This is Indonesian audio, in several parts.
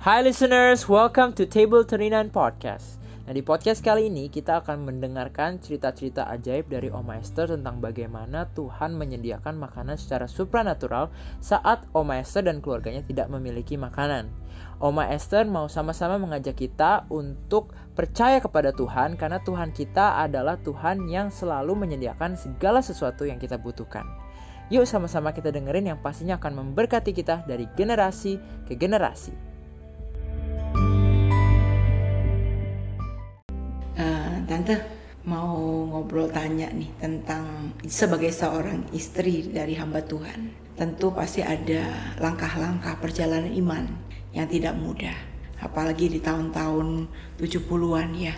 Hi listeners, welcome to Table Terinan Podcast. Nah di podcast kali ini kita akan mendengarkan cerita-cerita ajaib dari Oma Esther tentang bagaimana Tuhan menyediakan makanan secara supranatural saat Oma Esther dan keluarganya tidak memiliki makanan. Oma Esther mau sama-sama mengajak kita untuk percaya kepada Tuhan karena Tuhan kita adalah Tuhan yang selalu menyediakan segala sesuatu yang kita butuhkan. Yuk sama-sama kita dengerin yang pastinya akan memberkati kita dari generasi ke generasi. Tante mau ngobrol tanya nih tentang sebagai seorang istri dari hamba Tuhan. Tentu pasti ada langkah-langkah perjalanan iman yang tidak mudah. Apalagi di tahun-tahun 70-an ya.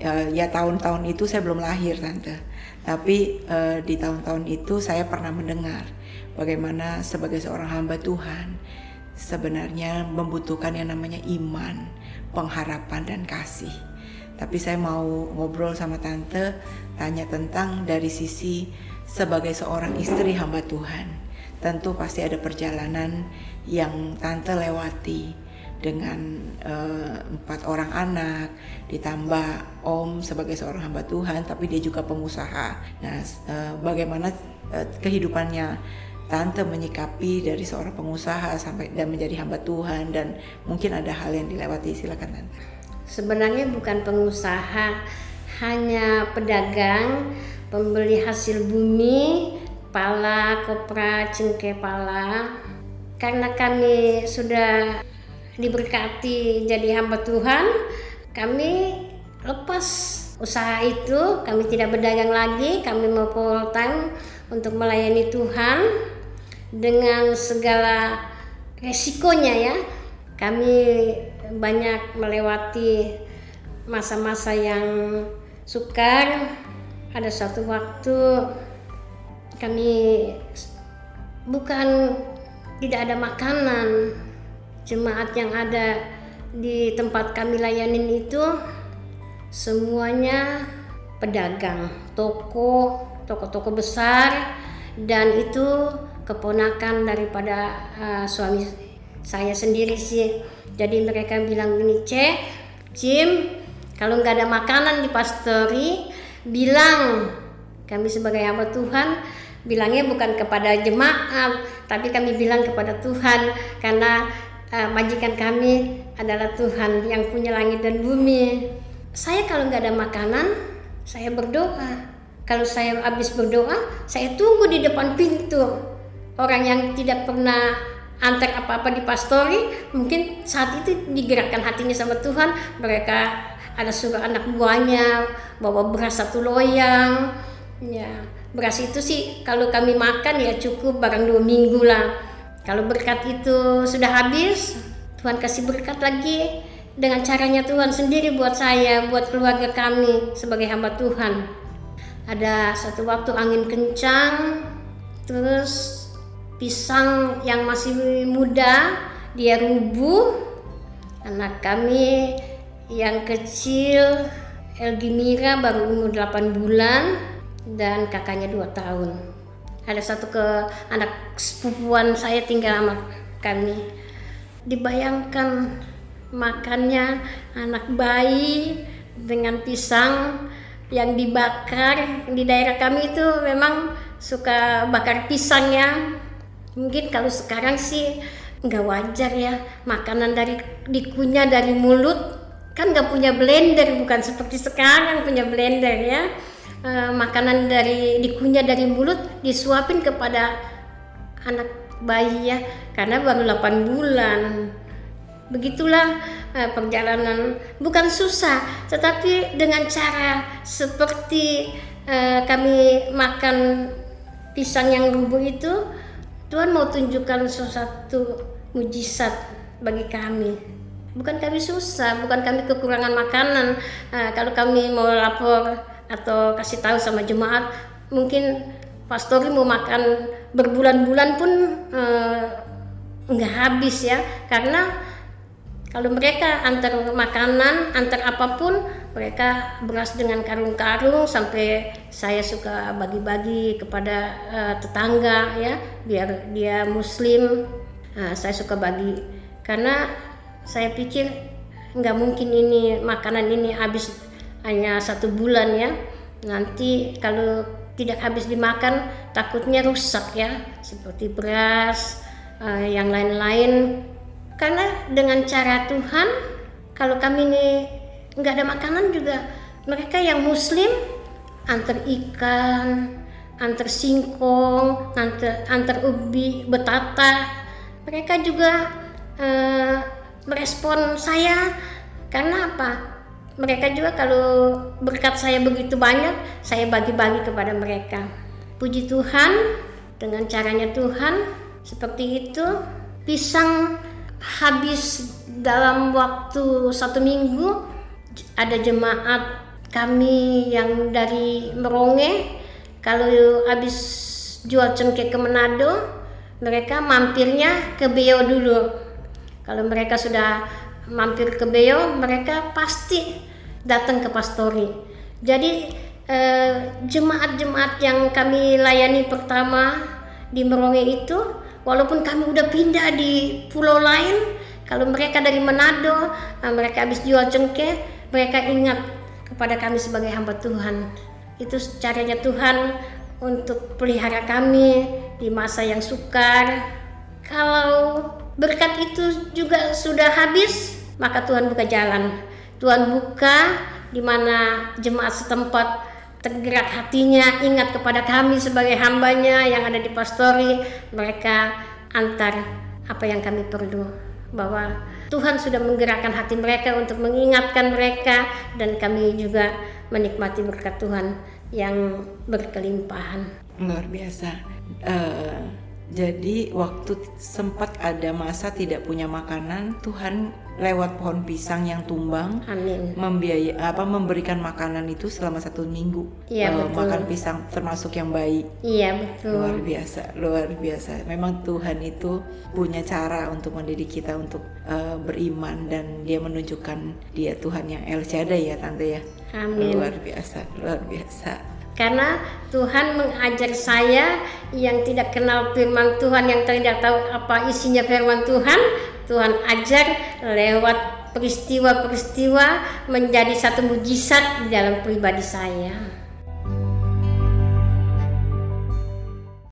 Ya, ya tahun-tahun itu saya belum lahir tante. Tapi uh, di tahun-tahun itu saya pernah mendengar bagaimana sebagai seorang hamba Tuhan sebenarnya membutuhkan yang namanya iman, pengharapan dan kasih tapi saya mau ngobrol sama tante tanya tentang dari sisi sebagai seorang istri hamba Tuhan. Tentu pasti ada perjalanan yang tante lewati dengan uh, empat orang anak ditambah om sebagai seorang hamba Tuhan tapi dia juga pengusaha. Nah, uh, bagaimana uh, kehidupannya tante menyikapi dari seorang pengusaha sampai dan menjadi hamba Tuhan dan mungkin ada hal yang dilewati silakan tante sebenarnya bukan pengusaha, hanya pedagang, pembeli hasil bumi, pala, kopra, cengkeh pala. Karena kami sudah diberkati jadi hamba Tuhan, kami lepas usaha itu, kami tidak berdagang lagi, kami mau full time untuk melayani Tuhan dengan segala resikonya ya. Kami banyak melewati masa-masa yang sukar. Ada satu waktu kami bukan tidak ada makanan. Jemaat yang ada di tempat kami layanin itu semuanya pedagang, toko, toko-toko besar dan itu keponakan daripada uh, suami saya sendiri sih jadi mereka bilang gini cek Jim kalau nggak ada makanan di pastori bilang kami sebagai hamba Tuhan bilangnya bukan kepada jemaat tapi kami bilang kepada Tuhan karena uh, majikan kami adalah Tuhan yang punya langit dan bumi. Saya kalau nggak ada makanan saya berdoa. Kalau saya habis berdoa saya tunggu di depan pintu. Orang yang tidak pernah antek apa-apa di pastori mungkin saat itu digerakkan hatinya sama Tuhan. Mereka ada suruh anak buahnya bawa beras satu loyang. Ya beras itu sih kalau kami makan ya cukup barang dua minggu lah. Kalau berkat itu sudah habis Tuhan kasih berkat lagi dengan caranya Tuhan sendiri buat saya buat keluarga kami sebagai hamba Tuhan. Ada satu waktu angin kencang terus pisang yang masih muda dia rubuh. Anak kami yang kecil Elgi Mira baru umur 8 bulan dan kakaknya 2 tahun. Ada satu ke anak sepupuan saya tinggal sama kami. Dibayangkan makannya anak bayi dengan pisang yang dibakar di daerah kami itu memang suka bakar pisangnya mungkin kalau sekarang sih nggak wajar ya makanan dari dikunyah dari mulut kan nggak punya blender bukan seperti sekarang punya blender ya. E, makanan dari dikunyah dari mulut disuapin kepada anak bayi ya karena baru 8 bulan. Begitulah e, perjalanan. Bukan susah tetapi dengan cara seperti e, kami makan pisang yang rubuh itu Tuhan mau tunjukkan sesuatu mujizat bagi kami. Bukan kami susah, bukan kami kekurangan makanan. Nah, kalau kami mau lapor atau kasih tahu sama jemaat, mungkin pastori mau makan berbulan-bulan pun eh, nggak habis ya, karena kalau mereka antar makanan, antar apa pun, mereka beras dengan karung-karung sampai saya suka bagi-bagi kepada uh, tetangga ya, biar dia muslim. Nah, saya suka bagi. Karena saya pikir nggak mungkin ini makanan ini habis hanya satu bulan ya. Nanti kalau tidak habis dimakan takutnya rusak ya. Seperti beras uh, yang lain-lain karena dengan cara Tuhan kalau kami ini nggak ada makanan juga mereka yang muslim antar ikan antar singkong antar antar ubi betata mereka juga uh, merespon saya. Karena apa? Mereka juga kalau berkat saya begitu banyak saya bagi-bagi kepada mereka. Puji Tuhan dengan caranya Tuhan seperti itu pisang habis dalam waktu satu minggu ada jemaat kami yang dari Meronge kalau habis jual cengkeh ke Manado mereka mampirnya ke Beo dulu. Kalau mereka sudah mampir ke Beo, mereka pasti datang ke Pastori. Jadi eh, jemaat-jemaat yang kami layani pertama di Meronge itu, walaupun kami udah pindah di pulau lain, kalau mereka dari Manado, eh, mereka habis jual cengkeh, mereka ingat kepada kami sebagai hamba Tuhan. Itu caranya Tuhan untuk pelihara kami di masa yang sukar. Kalau berkat itu juga sudah habis, maka Tuhan buka jalan. Tuhan buka di mana jemaat setempat tergerak hatinya ingat kepada kami sebagai hambanya yang ada di pastori mereka antar apa yang kami perlu. Bahwa Tuhan sudah menggerakkan hati mereka untuk mengingatkan mereka dan kami juga menikmati berkat Tuhan yang berkelimpahan. Luar biasa. Uh, jadi waktu sempat ada masa tidak punya makanan, Tuhan lewat pohon pisang yang tumbang, Amin. membiaya apa memberikan makanan itu selama satu minggu. Iya uh, betul. Makan pisang termasuk yang bayi. Iya betul. Luar biasa, luar biasa. Memang Tuhan itu punya cara untuk mendidik kita untuk uh, beriman dan Dia menunjukkan Dia Tuhan yang El Shaddai ya tante ya. Amin. Luar biasa, luar biasa karena Tuhan mengajar saya yang tidak kenal firman Tuhan yang tidak tahu apa isinya firman Tuhan Tuhan ajar lewat peristiwa-peristiwa menjadi satu mujizat di dalam pribadi saya.